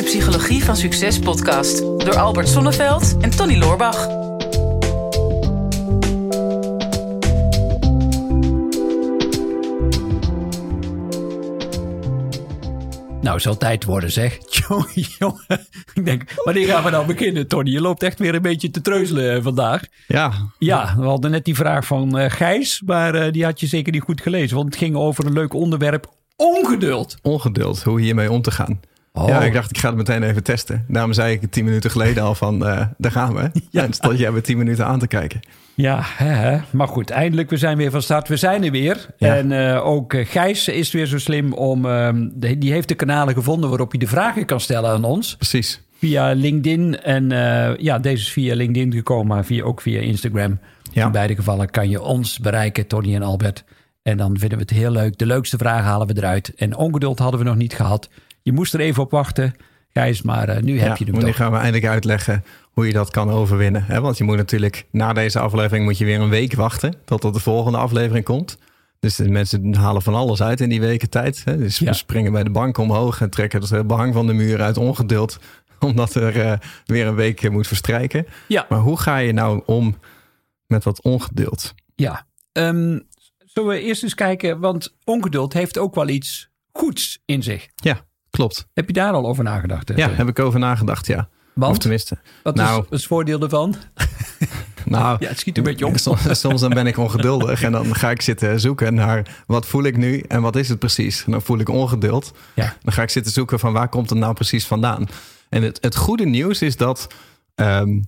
de Psychologie van Succes podcast door Albert Sonneveld en Tony Loorbach. Nou, zal tijd worden, zeg. Jongen, jongen. Ik denk, wanneer gaan we nou beginnen, Tony? Je loopt echt weer een beetje te treuzelen eh, vandaag. Ja. Ja, we hadden net die vraag van eh, Gijs, maar eh, die had je zeker niet goed gelezen. Want het ging over een leuk onderwerp, ongeduld. Ongeduld, hoe hiermee om te gaan. Oh. Ja, ik dacht, ik ga het meteen even testen. Daarom zei ik tien minuten geleden al van, eh, daar gaan we. Ja. En stond jij me tien minuten aan te kijken. Ja, hè, hè. maar goed, eindelijk, we zijn weer van start. We zijn er weer. Ja. En eh, ook eh, Gijs is weer zo slim om... de- die heeft de kanalen gevonden waarop hij de vragen kan stellen aan ons. Precies. Via LinkedIn. En ja, deze is via LinkedIn gekomen, maar via, ook via Instagram. Ja. In beide gevallen kan je ons bereiken, Tony en Albert. En dan vinden we het heel leuk. De leukste vragen halen we eruit. En ongeduld hadden we nog niet gehad. Je moest er even op wachten, Gijs, maar eh, nu heb je hem toch. gaan we eindelijk uitleggen hoe je dat kan overwinnen. Hè? Want je moet natuurlijk, na deze aflevering moet je weer een week wachten totdat de volgende aflevering komt. Dus de mensen halen van alles uit in die weken tijd. Hè? Dus Ja. we springen bij de bank omhoog en trekken het behang van de muur uit ongeduld. Omdat er eh, weer een week eh, moet verstrijken. Ja, Maar hoe ga je nou om met dat ongeduld? ja. Ehm, zullen we eerst eens kijken, want ongeduld heeft ook wel iets goeds in zich. Ja, klopt. Heb je daar al over nagedacht? eh, Ja, heb ik over nagedacht, ja. Want? Of tenminste. Wat nou, is het voordeel ervan? nou, Ja, het schiet een beetje op. Soms, soms dan ben ik ongeduldig en dan ga ik zitten zoeken naar wat voel ik nu en wat is het precies. En dan voel ik ongeduld. Ja. Dan ga ik zitten zoeken van waar komt het nou precies vandaan. En het, het goede nieuws is dat ehm,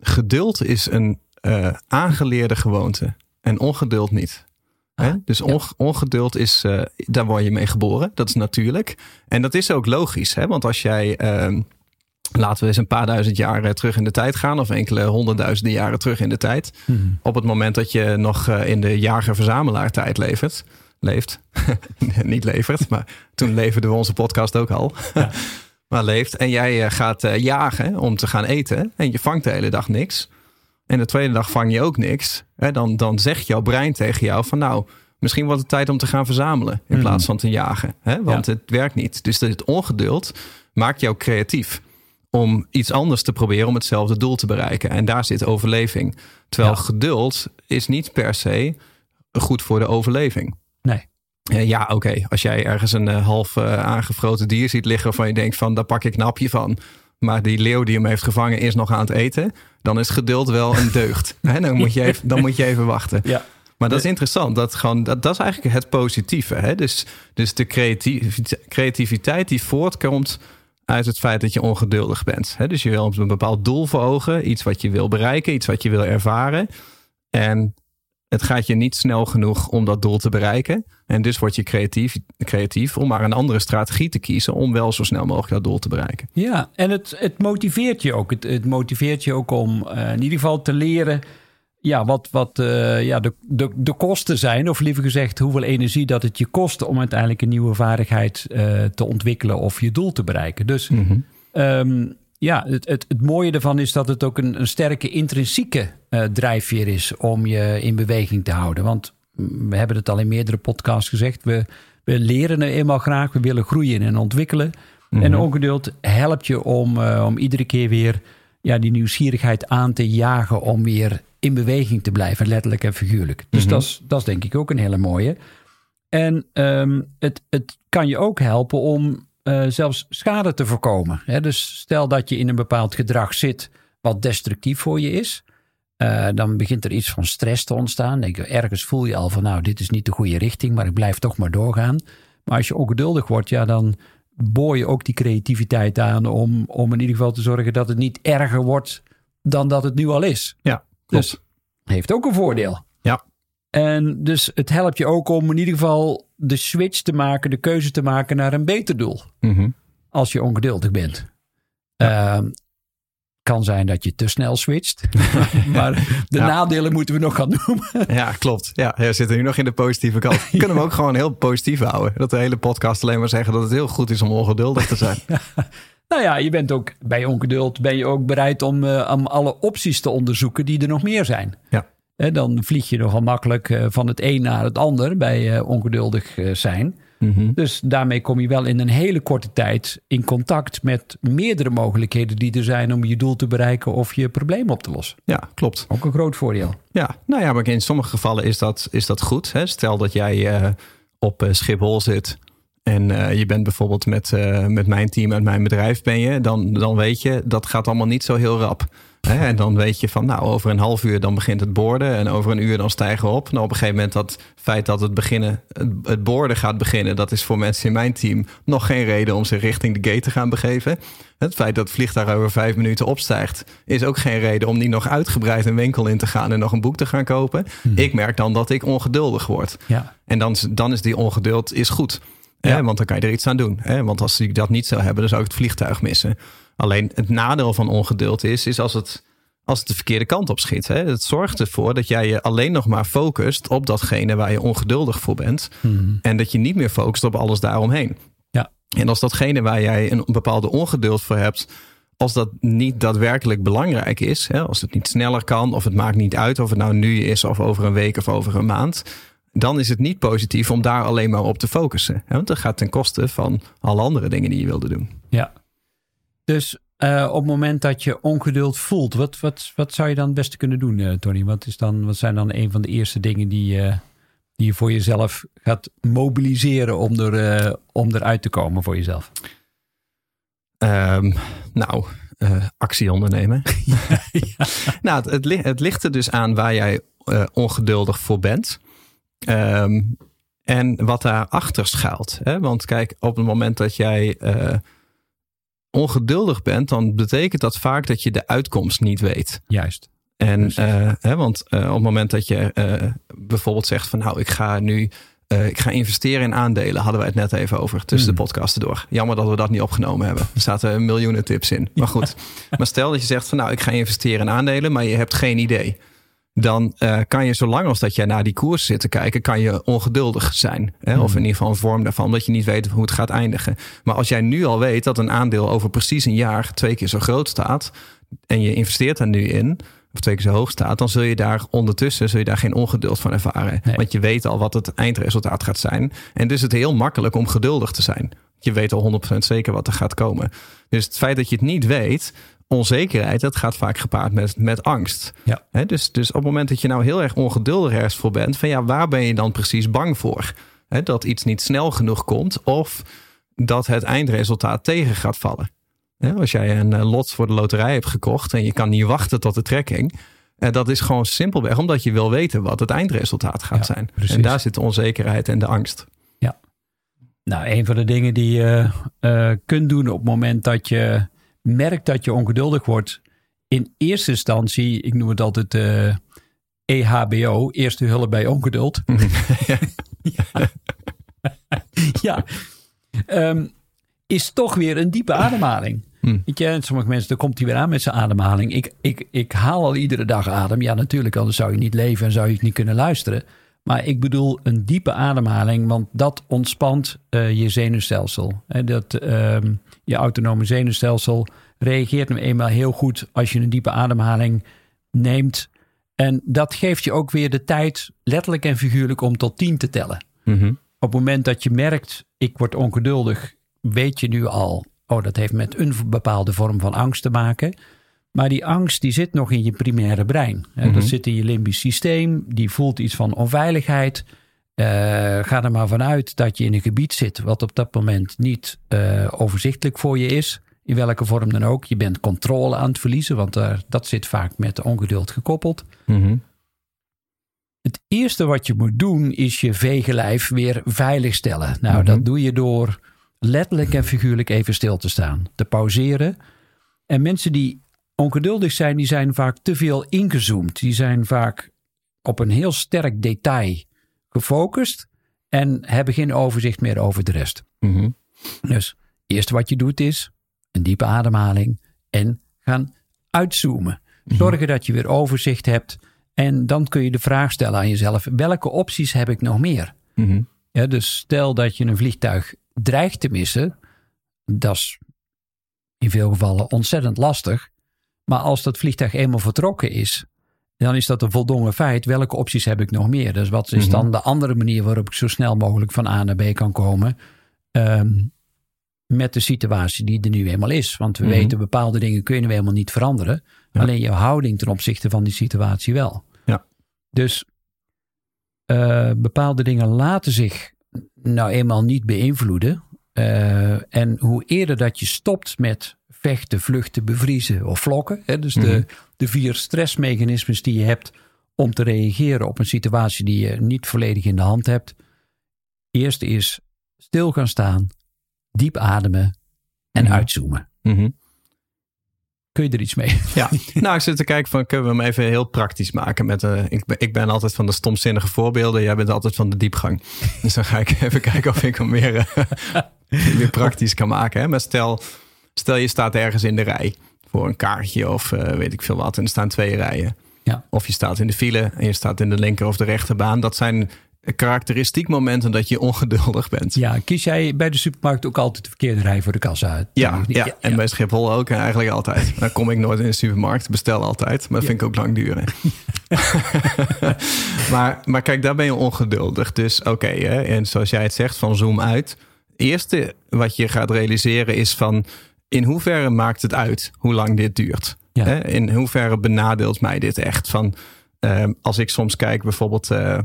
geduld is een eh, aangeleerde gewoonte en ongeduld niet. Hè? Ah, Dus onge- ongeduld is, eh, daar word je mee geboren. Dat is natuurlijk. En dat is ook logisch. Hè? Want als jij, ehm, laten we eens een paar duizend jaar terug in de tijd gaan. Of enkele honderdduizenden jaren terug in de tijd. Mhm. Op het moment dat je nog eh, in de jager-verzamelaar tijd levert. Leeft. Niet levert, maar toen leverden we onze podcast ook al. maar leeft. En jij eh, gaat jagen om te gaan eten. En je vangt de hele dag niks. En de tweede dag vang je ook niks. Hè, dan, dan zegt jouw brein tegen jou van nou, misschien wordt het tijd om te gaan verzamelen. In Mhm. plaats van te jagen. Hè? Want het werkt niet. Dus het ongeduld maakt jou creatief. Om iets anders te proberen om hetzelfde doel te bereiken. En daar zit overleving. Terwijl Ja. geduld is niet per se goed voor de overleving. Nee. Ja, oké. Als jij ergens een eh, half aangefroten dier ziet liggen waarvan je denkt van daar pak ik een hapje van. Maar die leeuw die hem heeft gevangen is nog aan het eten. Dan is geduld wel een deugd. Dan, moet je even, dan moet je even wachten. Ja. Maar dat is interessant. Dat, gewoon, dat, dat is eigenlijk het positieve. Hè? Dus, dus de creativiteit, creativiteit die voortkomt uit het feit dat je ongeduldig bent. Hè? Dus je wil een bepaald doel voor ogen. Iets wat je wil bereiken. Iets wat je wil ervaren. En het gaat je niet snel genoeg om dat doel te bereiken. En dus word je creatief, creatief om maar een andere strategie te kiezen... om wel zo snel mogelijk dat doel te bereiken. Ja, en het, het motiveert je ook. Het, het motiveert je ook om eh, in ieder geval te leren ja, wat, wat eh, ja, de, de, de kosten zijn. Of liever gezegd, hoeveel energie dat het je kost om uiteindelijk een nieuwe vaardigheid eh, te ontwikkelen of je doel te bereiken. Dus ehm, ja, het, het, het mooie ervan is dat het ook een, een sterke intrinsieke eh, drijfveer is om je in beweging te houden. Want mm, we hebben het al in meerdere podcasts gezegd. We, we leren er eenmaal graag. We willen groeien en ontwikkelen. En ongeduld helpt je om, eh, om iedere keer weer ja, die nieuwsgierigheid aan te jagen. Om weer in beweging te blijven, letterlijk en figuurlijk. Dus dat, is, dat is denk ik ook een hele mooie. En ehm, het, het kan je ook helpen om eh, zelfs schade te voorkomen. Hè? Dus stel dat je in een bepaald gedrag zit wat destructief voor je is. eh, dan begint er iets van stress te ontstaan. Denk ergens voel je al van nou, dit is niet de goede richting, maar ik blijf toch maar doorgaan. Maar als je ongeduldig wordt, ja, dan boor je ook die creativiteit aan om, om in ieder geval te zorgen dat het niet erger wordt dan dat het nu al is. Ja, Dus heeft ook een voordeel. Ja. En dus het helpt je ook om in ieder geval de switch te maken, de keuze te maken naar een beter doel. Mhm. Als je ongeduldig bent. Ehm, kan zijn dat je te snel switcht. maar de Ja. nadelen moeten we nog gaan noemen. Ja, klopt. Ja, we zitten nu nog in de positieve kant. We kunnen we ook gewoon heel positief houden. Dat de hele podcast alleen maar zeggen dat het heel goed is om ongeduldig te zijn. nou ja, je bent ook bij ongeduld ben je ook bereid om, eh, om alle opties te onderzoeken die er nog meer zijn. Ja. Hè, dan vlieg je nogal makkelijk eh, van het een naar het ander bij eh, ongeduldig eh, zijn. Mhm. Dus daarmee kom je wel in een hele korte tijd in contact met meerdere mogelijkheden die er zijn om je doel te bereiken of je probleem op te lossen. Ja, klopt. Ook een groot voordeel. Ja, nou ja, maar in sommige gevallen is dat, is dat goed. Hè? Stel dat jij op Schiphol zit en je bent bijvoorbeeld met, met mijn team uit mijn bedrijf ben je, dan, dan weet je dat gaat allemaal niet zo heel rap. Hè? En dan weet je van, nou, over een half uur dan begint het borden en over een uur dan stijgen we op. Nou, op een gegeven moment dat feit dat het beginnen, het, borden gaat beginnen, dat is voor mensen in mijn team nog geen reden om zich richting de gate te gaan begeven. Het feit dat het vliegtuig over vijf minuten opstijgt, is ook geen reden om niet nog uitgebreid een winkel in te gaan en nog een boek te gaan kopen. Ik merk dan dat ik ongeduldig word. Ja. En dan, is- dan is die ongeduld is goed. Hè? Want dan kan je er iets aan doen. Hè? Want als ik dat niet zou hebben, dan zou ik het vliegtuig missen. Alleen het nadeel van ongeduld is, is als het, als het de verkeerde kant op schiet. Hè? Het zorgt ervoor dat jij je alleen nog maar focust op datgene waar je ongeduldig voor bent. En dat je niet meer focust op alles daaromheen. Ja. En als datgene waar jij een bepaalde ongeduld voor hebt, als dat niet daadwerkelijk belangrijk is, hè, als het niet sneller kan, of het maakt niet uit of het nou nu is of over een week of over een maand, dan is het niet positief om daar alleen maar op te focussen. Hè, want dat gaat ten koste van alle andere dingen die je wilde doen. Ja. Dus eh, op het moment dat je ongeduld voelt, wat, wat, wat zou je dan het beste kunnen doen, eh, Tony? Wat, is dan, wat zijn dan een van de eerste dingen die, eh, die je voor jezelf gaat mobiliseren om, er, om eruit te komen voor jezelf? Ehm, nou, actie ondernemen. Nou, het, het, li- het ligt er dus aan waar jij ongeduldig voor bent. Ehm, en wat daarachter schuilt. Hè? Want kijk, op het moment dat jij ongeduldig bent, dan betekent dat vaak dat je de uitkomst niet weet. Juist. En, eh, hè, want eh, op het moment dat je eh, bijvoorbeeld zegt van nou, ik ga nu ik ga investeren in aandelen, hadden wij het net even over tussen Hmm. de podcasten door. Jammer dat we dat niet opgenomen hebben. Er zaten miljoenen tips in. Maar goed. Maar stel dat je zegt van nou, ik ga investeren in aandelen, maar je hebt geen idee. Dan eh, kan je, zolang als dat jij naar die koers zit te kijken, kan je ongeduldig zijn. Hè? Of in ieder geval een vorm daarvan, dat je niet weet hoe het gaat eindigen. Maar als jij nu al weet dat een aandeel over precies een jaar twee keer zo groot staat, en je investeert daar nu in, of twee keer zo hoog staat, dan zul je daar ondertussen zul je daar geen ongeduld van ervaren. Nee. Want je weet al wat het eindresultaat gaat zijn. En dus is het heel makkelijk om geduldig te zijn. Je weet al 100% zeker wat er gaat komen. Dus het feit dat je het niet weet, onzekerheid, dat gaat vaak gepaard met, met angst. Ja. Hè, dus, dus op het moment dat je nou heel erg ongeduldig ergens voor bent, van ja, waar ben je dan precies bang voor? Dat iets niet snel genoeg komt of dat het eindresultaat tegen gaat vallen. Als jij een eh, lot voor de loterij hebt gekocht en je kan niet wachten tot de trekking, eh, dat is gewoon simpelweg omdat je wil weten wat het eindresultaat gaat Ja, zijn. precies. En daar zit de onzekerheid en de angst. Nou, een van de dingen die je eh, kunt doen op het moment dat je merkt dat je ongeduldig wordt, in eerste instantie, ik noem het altijd eh, EHBO, eerste hulp bij ongeduld. ja. ja. Ehm, is toch weer een diepe ademhaling. Hm. Weet je, sommige mensen, dan komt hij weer aan met zijn ademhaling. Ik, ik, ik haal al iedere dag adem. Ja, natuurlijk, anders zou je niet leven en zou je niet kunnen luisteren. Maar ik bedoel een diepe ademhaling, want dat ontspant eh, je zenuwstelsel. Hè, dat, ehm, je autonome zenuwstelsel reageert nu eenmaal heel goed als je een diepe ademhaling neemt. En dat geeft je ook weer de tijd, letterlijk en figuurlijk, om tot tien te tellen. Mhm. Op het moment dat je merkt, ik word ongeduldig, weet je nu al, oh, dat heeft met een bepaalde vorm van angst te maken. Maar die angst die zit nog in je primaire brein. Dat zit in je limbisch systeem, die voelt iets van onveiligheid. Eh, ga er maar vanuit dat je in een gebied zit wat op dat moment niet eh, overzichtelijk voor je is. In welke vorm dan ook. Je bent controle aan het verliezen, want daar, dat zit vaak met ongeduld gekoppeld. Mhm. Het eerste wat je moet doen is je vegenlijf weer veilig stellen. Nou, Mhm. dat doe je door letterlijk en figuurlijk even stil te staan, te pauzeren. En mensen die ongeduldig zijn, die zijn vaak te veel ingezoomd. Die zijn vaak op een heel sterk detail gefocust en hebben geen overzicht meer over de rest. Mhm. Dus het eerste wat je doet is een diepe ademhaling en gaan uitzoomen. Zorgen dat je weer overzicht hebt. En dan kun je de vraag stellen aan jezelf: welke opties heb ik nog meer? Mhm. Ja, dus stel dat je een vliegtuig dreigt te missen, dat is in veel gevallen ontzettend lastig. Maar als dat vliegtuig eenmaal vertrokken is dan is dat een voldongen feit. Welke opties heb ik nog meer? Dus wat is dan de andere manier waarop ik zo snel mogelijk van A naar B kan komen? Ehm, met de situatie die er nu eenmaal is. Want we Mhm. weten, bepaalde dingen kun je nu helemaal niet veranderen. Ja. Alleen je houding ten opzichte van die situatie wel. Ja. Dus eh, bepaalde dingen laten zich nou eenmaal niet beïnvloeden. Eh, en hoe eerder dat je stopt met vechten, vluchten, bevriezen of vlokken. Hè, dus Mhm. de, de vier stressmechanismes die je hebt om te reageren op een situatie die je niet volledig in de hand hebt. Eerste is stil gaan staan, diep ademen en Mhm. uitzoomen. Mhm. Kun je er iets mee? Ja, nou, ik zit te kijken van, kunnen we hem even heel praktisch maken? Met, eh, ik, ben, ik ben altijd van de stomzinnige voorbeelden. Jij bent altijd van de diepgang. Dus dan ga ik even kijken of ik hem weer, eh, weer praktisch kan maken. Hè? Maar stel, stel je staat ergens in de rij voor een kaartje of eh, weet ik veel wat. En er staan twee rijen. Ja. Of je staat in de file en je staat in de linker of de rechterbaan. Dat zijn karakteristiek momenten dat je ongeduldig bent. Ja, kies jij bij de supermarkt ook altijd de verkeerde rij voor de kassa uit? Ja, ja, en bij Schiphol ook en eigenlijk altijd. Dan kom ik nooit in de supermarkt, bestel altijd. Maar dat vind ik ook lang duren. maar, maar kijk, daar ben je ongeduldig. Dus oké, en zoals jij het zegt, van zoom uit. Eerste wat je gaat realiseren is van... in hoeverre maakt het uit hoe lang dit duurt? Ja. Hè? In hoeverre benadeelt mij dit echt? Van, eh, als ik soms kijk bijvoorbeeld... eh,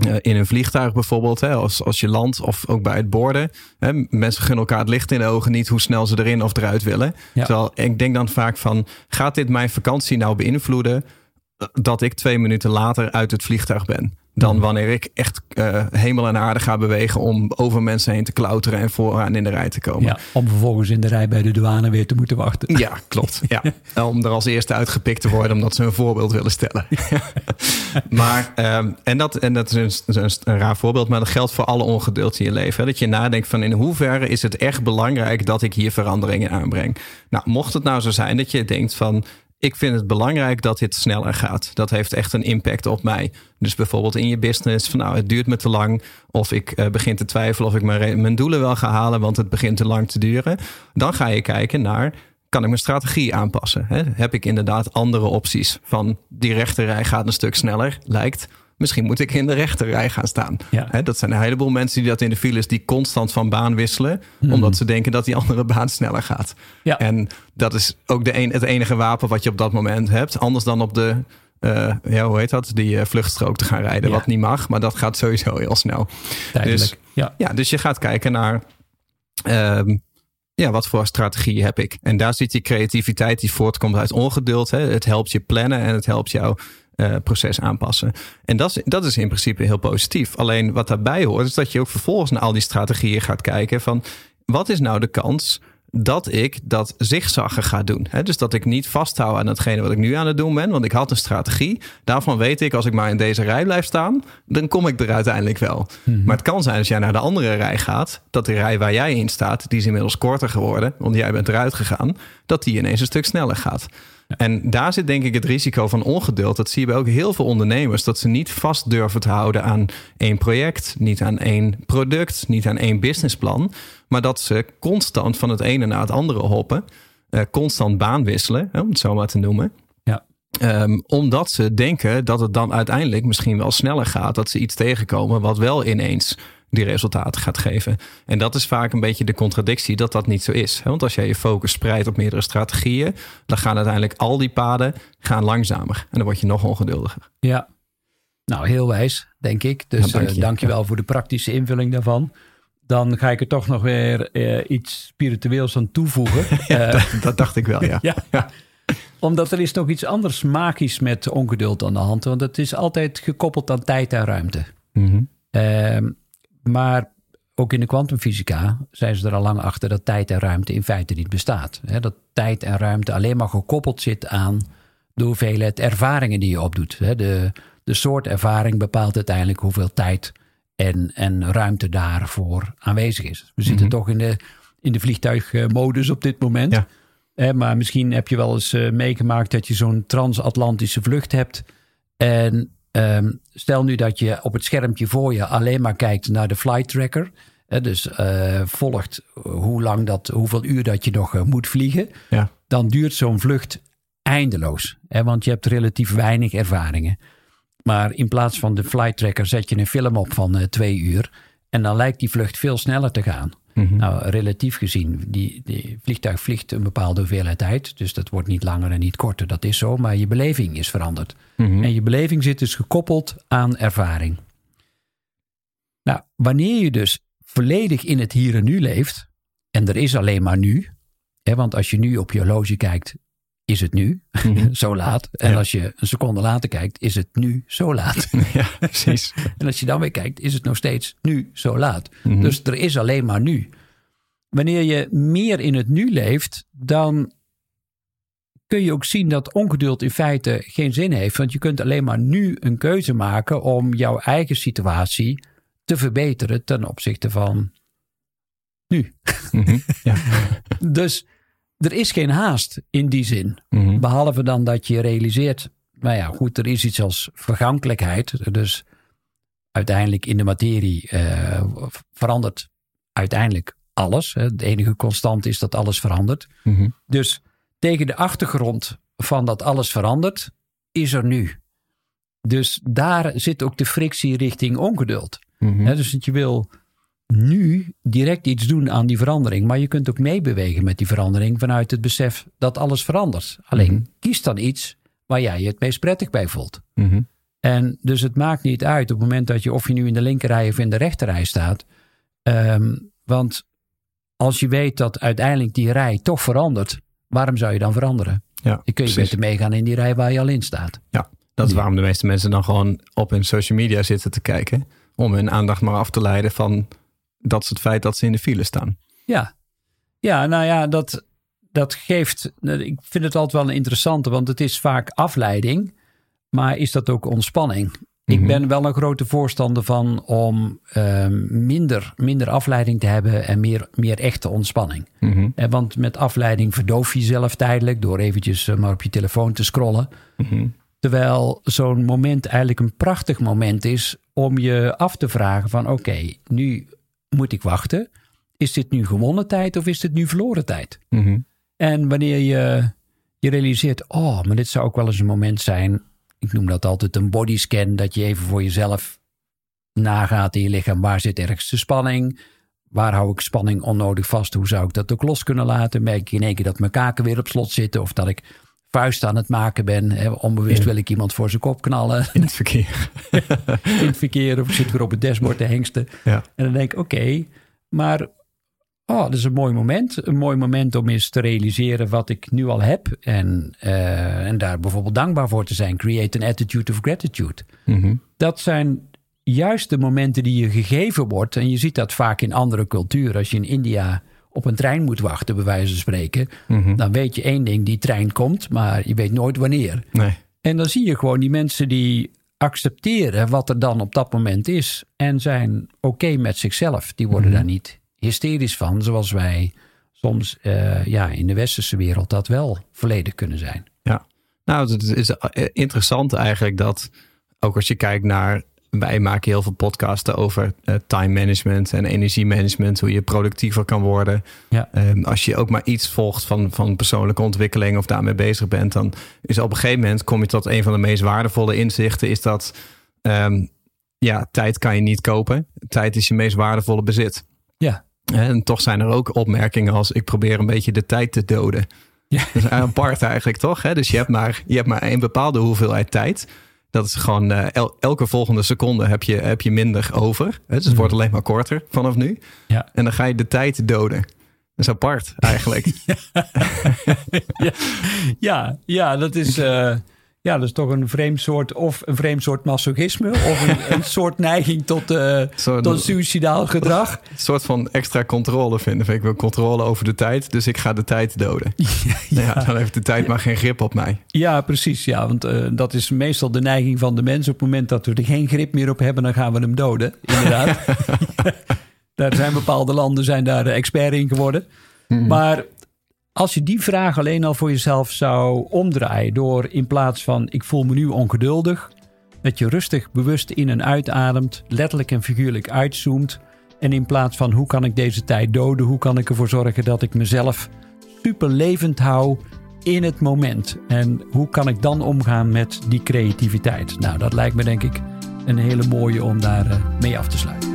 eh, in een vliegtuig bijvoorbeeld, hè, als, als je landt of ook bij het borden. Hè, mensen gunnen elkaar het licht in de ogen niet hoe snel ze erin of eruit willen. Ja. Terwijl ik denk dan vaak van, gaat dit mijn vakantie nou beïnvloeden eh, dat ik twee minuten later uit het vliegtuig ben? Dan Mhm. wanneer ik echt eh, hemel en aarde ga bewegen om over mensen heen te klauteren en vooraan in de rij te komen. Ja, om vervolgens in de rij bij de douane weer te moeten wachten. Ja, klopt. Ja. Om er als eerste uitgepikt te worden omdat ze een voorbeeld willen stellen. maar, ehm, en, dat, en dat is een, een, een raar voorbeeld, maar dat geldt voor alle ongeduld in je leven. Hè? Dat je nadenkt van in hoeverre is het echt belangrijk dat ik hier veranderingen aanbreng. Nou, mocht het nou zo zijn dat je denkt van ik vind het belangrijk dat dit sneller gaat. Dat heeft echt een impact op mij. Dus bijvoorbeeld in je business, van nou, het duurt me te lang. Of ik eh, begin te twijfelen of ik mijn, doelen wel ga halen, want het begint te lang te duren. Dan ga je kijken naar, kan ik mijn strategie aanpassen? Heb ik inderdaad andere opties? Van die rechterrij gaat een stuk sneller, lijkt. Misschien moet ik in de rechterrij gaan staan. Ja. Dat zijn een heleboel mensen die dat in de files die constant van baan wisselen, omdat ze denken dat die andere baan sneller gaat. Ja. En dat is ook de een, het enige wapen wat je op dat moment hebt. Anders dan op de, eh, ja, hoe heet dat? Die eh, vluchtstrook te gaan rijden, Ja. wat niet mag. Maar dat gaat sowieso heel snel. Dus- ja. Ja, dus je gaat kijken naar. ehm, ja, wat voor strategie heb ik? En daar zit die creativiteit die voortkomt uit ongeduld. Hè. Het helpt je plannen en het helpt jou eh, proces aanpassen. En dat is, dat is in principe heel positief. Alleen wat daarbij hoort, is dat je ook vervolgens naar al die strategieën gaat kijken van wat is nou de kans dat ik dat zigzaggen ga doen. Dus dat ik niet vasthoud aan hetgene wat ik nu aan het doen ben. Want ik had een strategie. Daarvan weet ik, als ik maar in deze rij blijf staan, dan kom ik er uiteindelijk wel. Maar het kan zijn als jij naar de andere rij gaat, dat de rij waar jij in staat, die is inmiddels korter geworden, want jij bent eruit gegaan, dat die ineens een stuk sneller gaat. En daar zit denk ik het risico van ongeduld. Dat zie je bij ook heel veel ondernemers. Dat ze niet vast durven te houden aan één project. Niet aan één product. Niet aan één businessplan. Maar dat ze constant van het ene naar het andere hoppen. eh, constant baan wisselen, om het zo maar te noemen. Ja. Ehm, omdat ze denken dat het dan uiteindelijk misschien wel sneller gaat. Dat ze iets tegenkomen wat wel ineens die resultaten gaat geven. En dat is vaak een beetje de contradictie dat dat niet zo is. Want als jij je focus spreidt op meerdere strategieën, dan gaan uiteindelijk al die paden gaan langzamer. En dan word je nog ongeduldiger. Ja. Nou, heel wijs, denk ik. Dus dank eh, je. dank je wel voor de praktische invulling daarvan. Dan ga ik er toch nog weer eh, iets spiritueels aan toevoegen. Eh, dat, dat dacht ik wel, ja. ja. Ja. Omdat er is nog iets anders magisch met ongeduld aan de hand. Want het is altijd gekoppeld aan tijd en ruimte. Ehm, maar ook in de kwantumfysica zijn ze er al lang achter dat tijd en ruimte in feite niet bestaat. Dat tijd en ruimte alleen maar gekoppeld zit aan de hoeveelheid ervaringen die je opdoet. De, de soort ervaring bepaalt uiteindelijk hoeveel tijd en, en ruimte daarvoor aanwezig is. We zitten Mhm. toch in de, in de vliegtuigmodus op dit moment. Ja. Maar misschien heb je wel eens eh, meegemaakt dat je zo'n transatlantische vlucht hebt. En ehm, stel nu dat je op het schermpje voor je alleen maar kijkt naar de flight tracker. Hè, dus eh, volgt hoe lang dat, hoeveel uur dat je nog eh, moet vliegen. Ja. Dan duurt zo'n vlucht eindeloos. Hè, want je hebt relatief weinig ervaringen. Maar in plaats van de flight tracker zet je een film op van uh, twee uur. En dan lijkt die vlucht veel sneller te gaan. Mhm. Nou, relatief gezien, die, die vliegtuig vliegt een bepaalde hoeveelheid tijd. Dus dat wordt niet langer en niet korter, dat is zo. Maar je beleving is veranderd. Mhm. En je beleving zit dus gekoppeld aan ervaring. Nou, wanneer je dus volledig in het hier en nu leeft, en er is alleen maar nu, hè, want als je nu op je horloge kijkt, is het nu, Mhm. zo laat. En Ja. als je een seconde later kijkt, is het nu zo laat. Ja, precies. en als je dan weer kijkt, is het nog steeds nu zo laat. Mhm. Dus er is alleen maar nu. Wanneer je meer in het nu leeft, dan kun je ook zien dat ongeduld in feite geen zin heeft. Want je kunt alleen maar nu een keuze maken om jouw eigen situatie te verbeteren ten opzichte van nu. Mhm. Ja. Dus er is geen haast in die zin. Mhm. Behalve dan dat je realiseert, nou ja, goed, er is iets als vergankelijkheid. Dus uiteindelijk in de materie eh, verandert uiteindelijk alles. Hè. De enige constant is dat alles verandert. Mhm. Dus tegen de achtergrond van dat alles verandert, is er nu. Dus daar zit ook de frictie richting ongeduld. Mhm. Dus dat je wil nu direct iets doen aan die verandering. Maar je kunt ook meebewegen met die verandering vanuit het besef dat alles verandert. Alleen Mhm. kies dan iets waar jij je het meest prettig bij voelt. Mhm. En dus het maakt niet uit op het moment dat je of je nu in de linkerrij of in de rechterrij staat. Ehm, want als je weet dat uiteindelijk die rij toch verandert, waarom zou je dan veranderen? Ja, Dan kun je beter meegaan in die rij waar je al in staat. Ja, dat is waarom de meeste mensen dan gewoon op hun social media zitten te kijken. Om hun aandacht maar af te leiden van dat is het feit dat ze in de file staan. Ja, ja nou ja, dat, dat geeft. Ik vind het altijd wel een interessante, want het is vaak afleiding. Maar is dat ook ontspanning? Ik Mhm. ben wel een grote voorstander van om ehm, minder, minder afleiding te hebben en meer, meer echte ontspanning. Eh, Want met afleiding verdoof je jezelf tijdelijk door eventjes eh, maar op je telefoon te scrollen. Mhm. Terwijl zo'n moment eigenlijk een prachtig moment is om je af te vragen van oké, nu moet ik wachten. Is dit nu gewonnen tijd of is dit nu verloren tijd? Mhm. En wanneer je je realiseert, oh, maar dit zou ook wel eens een moment zijn. Ik noem dat altijd een bodyscan, dat je even voor jezelf nagaat in je lichaam. Waar zit ergens de spanning? Waar hou ik spanning onnodig vast? Hoe zou ik dat ook los kunnen laten? Merk ik in één keer dat mijn kaken weer op slot zitten of dat ik vuist aan het maken ben. Hè, Onbewust Ja. wil ik iemand voor zijn kop knallen In het verkeer. in het verkeer of ik zit weer op het dashboard te hengsten. Ja. En dan denk ik, oké, maar oh, dat is een mooi moment. Een mooi moment om eens te realiseren wat ik nu al heb. En, eh, en daar bijvoorbeeld dankbaar voor te zijn. Create an attitude of gratitude. Mhm. Dat zijn juist de momenten die je gegeven wordt. En je ziet dat vaak in andere culturen. Als je in India op een trein moet wachten, bij wijze van spreken. Mhm. Dan weet je één ding, die trein komt, maar je weet nooit wanneer. Nee. En dan zie je gewoon die mensen die accepteren wat er dan op dat moment is. En zijn oké met zichzelf. Die worden Mhm. daar niet hysterisch van, zoals wij soms eh, ja, in de westerse wereld dat wel volledig kunnen zijn. Ja, nou, het is eh, interessant eigenlijk dat ook als je kijkt naar. Wij maken heel veel podcasten over eh, time management en energiemanagement, hoe je productiever kan worden. Ja. Ehm, als je ook maar iets volgt van, van persoonlijke ontwikkeling of daarmee bezig bent, dan is op een gegeven moment kom je tot een van de meest waardevolle inzichten, is dat ehm, ja, tijd kan je niet kopen. Tijd is je meest waardevolle bezit. Ja. En toch zijn er ook opmerkingen als ik probeer een beetje de tijd te doden. Ja. Dat is apart eigenlijk, toch? Hè? Dus je hebt, maar, je hebt maar een bepaalde hoeveelheid tijd. Dat is gewoon eh, el- elke volgende seconde heb je, heb je minder over. Hè? Dus het wordt alleen maar korter vanaf nu. Ja. En dan ga je de tijd doden. Dat is apart eigenlijk. ja, ja, ja, dat is, eh, ja, dat is toch een vreemd soort, of een vreemd soort masochisme, of een, een soort neiging tot, eh tot suicidaal gedrag. Een soort van extra controle vinden. Ik wil controle over de tijd, dus ik ga de tijd doden. ja. dan heeft de tijd maar geen grip op mij. Ja, precies. Ja, want eh, dat is meestal de neiging van de mens. Op het moment dat we er geen grip meer op hebben, dan gaan we hem doden. Inderdaad. daar zijn bepaalde landen zijn daar expert in geworden. Maar als je die vraag alleen al voor jezelf zou omdraaien, door in plaats van ik voel me nu ongeduldig, dat je rustig, bewust in en uitademt, letterlijk en figuurlijk uitzoomt. En in plaats van hoe kan ik deze tijd doden, hoe kan ik ervoor zorgen dat ik mezelf super levend hou in het moment. En hoe kan ik dan omgaan met die creativiteit? Nou, dat lijkt me denk ik een hele mooie om daar uh, mee af te sluiten.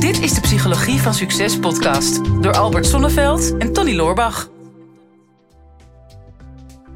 Dit is de Psychologie van Succes podcast door Albert Sonneveld en Tony Loorbach.